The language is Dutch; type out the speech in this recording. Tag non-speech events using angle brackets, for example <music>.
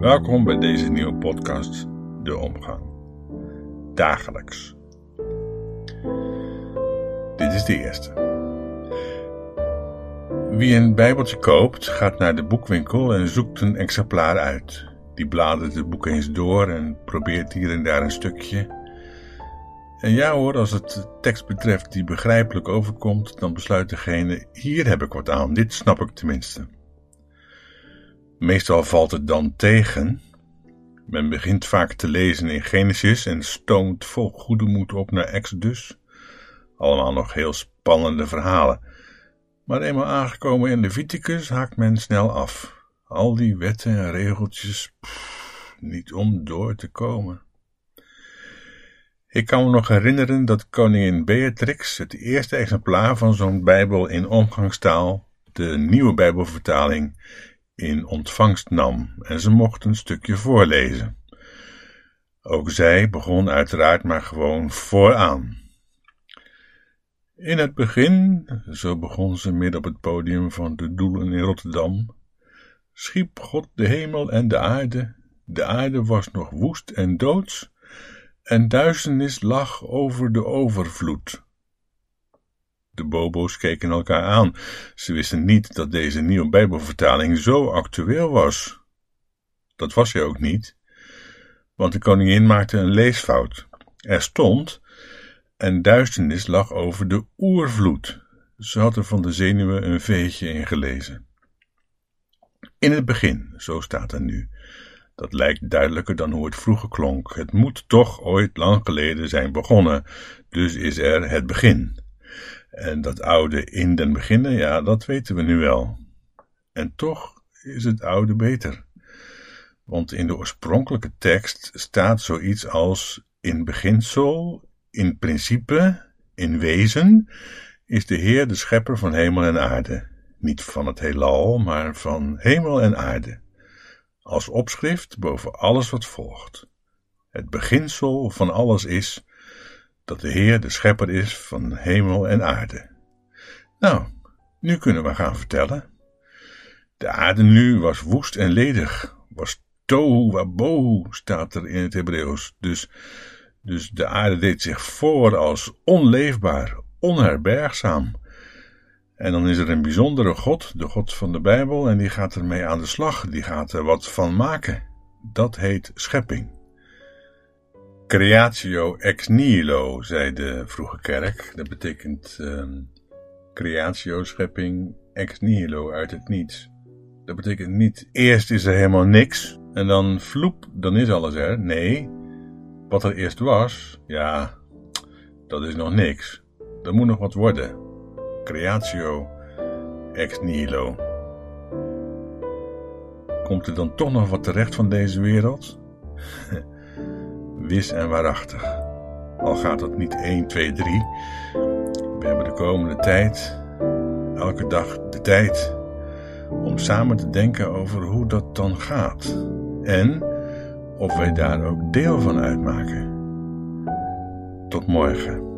Welkom bij deze nieuwe podcast, De Omgang. Dagelijks. Dit is de eerste. Wie een Bijbeltje koopt, gaat naar de boekwinkel en zoekt een exemplaar uit. Die bladert het boek eens door en probeert hier en daar een stukje. En ja hoor, als het tekst betreft die begrijpelijk overkomt, dan besluit degene: hier heb ik wat aan, dit snap ik tenminste. Meestal valt het dan tegen. Men begint vaak te lezen in Genesis en stoomt vol goede moed op naar Exodus. Allemaal nog heel spannende verhalen. Maar eenmaal aangekomen in Leviticus haakt men snel af. Al die wetten en regeltjes, niet om door te komen. Ik kan me nog herinneren dat koningin Beatrix het eerste exemplaar van zo'n Bijbel in omgangstaal, de nieuwe Bijbelvertaling, in ontvangst nam en ze mocht een stukje voorlezen. Ook zij begon uiteraard maar gewoon vooraan. In het begin, zo begon ze midden op het podium van de Doelen in Rotterdam, schiep God de hemel en de aarde. De aarde was nog woest en doods, en duisternis lag over de overvloed. De bobo's keken elkaar aan. Ze wisten niet dat deze nieuwe Bijbelvertaling zo actueel was. Dat was hij ook niet, want de koningin maakte een leesfout. Er stond, en duisternis lag over de oervloed. Ze had er van de zenuwen een veetje in gelezen. In het begin, zo staat er nu. Dat lijkt duidelijker dan hoe het vroeger klonk. Het moet toch ooit lang geleden zijn begonnen, dus is er het begin. En dat oude in den beginnen, ja, dat weten we nu wel. En toch is het oude beter. Want in de oorspronkelijke tekst staat zoiets als in beginsel, in principe, in wezen, is de Heer de schepper van hemel en aarde. Niet van het heelal, maar van hemel en aarde. Als opschrift boven alles wat volgt. Het beginsel van alles is dat de Heer de schepper is van hemel en aarde. Nou, nu kunnen we gaan vertellen. De aarde nu was woest en ledig, was tohu wabohu, staat er in het Hebreeuws. Dus, dus de aarde deed zich voor als onleefbaar, onherbergzaam. En dan is er een bijzondere God, de God van de Bijbel, en die gaat ermee aan de slag, die gaat er wat van maken. Dat heet schepping. Creatio ex nihilo, zei de vroege kerk. Dat betekent um, creatio, schepping, ex nihilo, uit het niets. Dat betekent niet eerst is er helemaal niks en dan vloep, dan is alles er. Nee, wat er eerst was, ja, dat is nog niks. Er moet nog wat worden. Creatio ex nihilo. Komt er dan toch nog wat terecht van deze wereld? <laughs> wis en waarachtig. Al gaat het niet 1, 2, 3. We hebben de komende tijd, elke dag de tijd, om samen te denken over hoe dat dan gaat. En of wij daar ook deel van uitmaken. Tot morgen.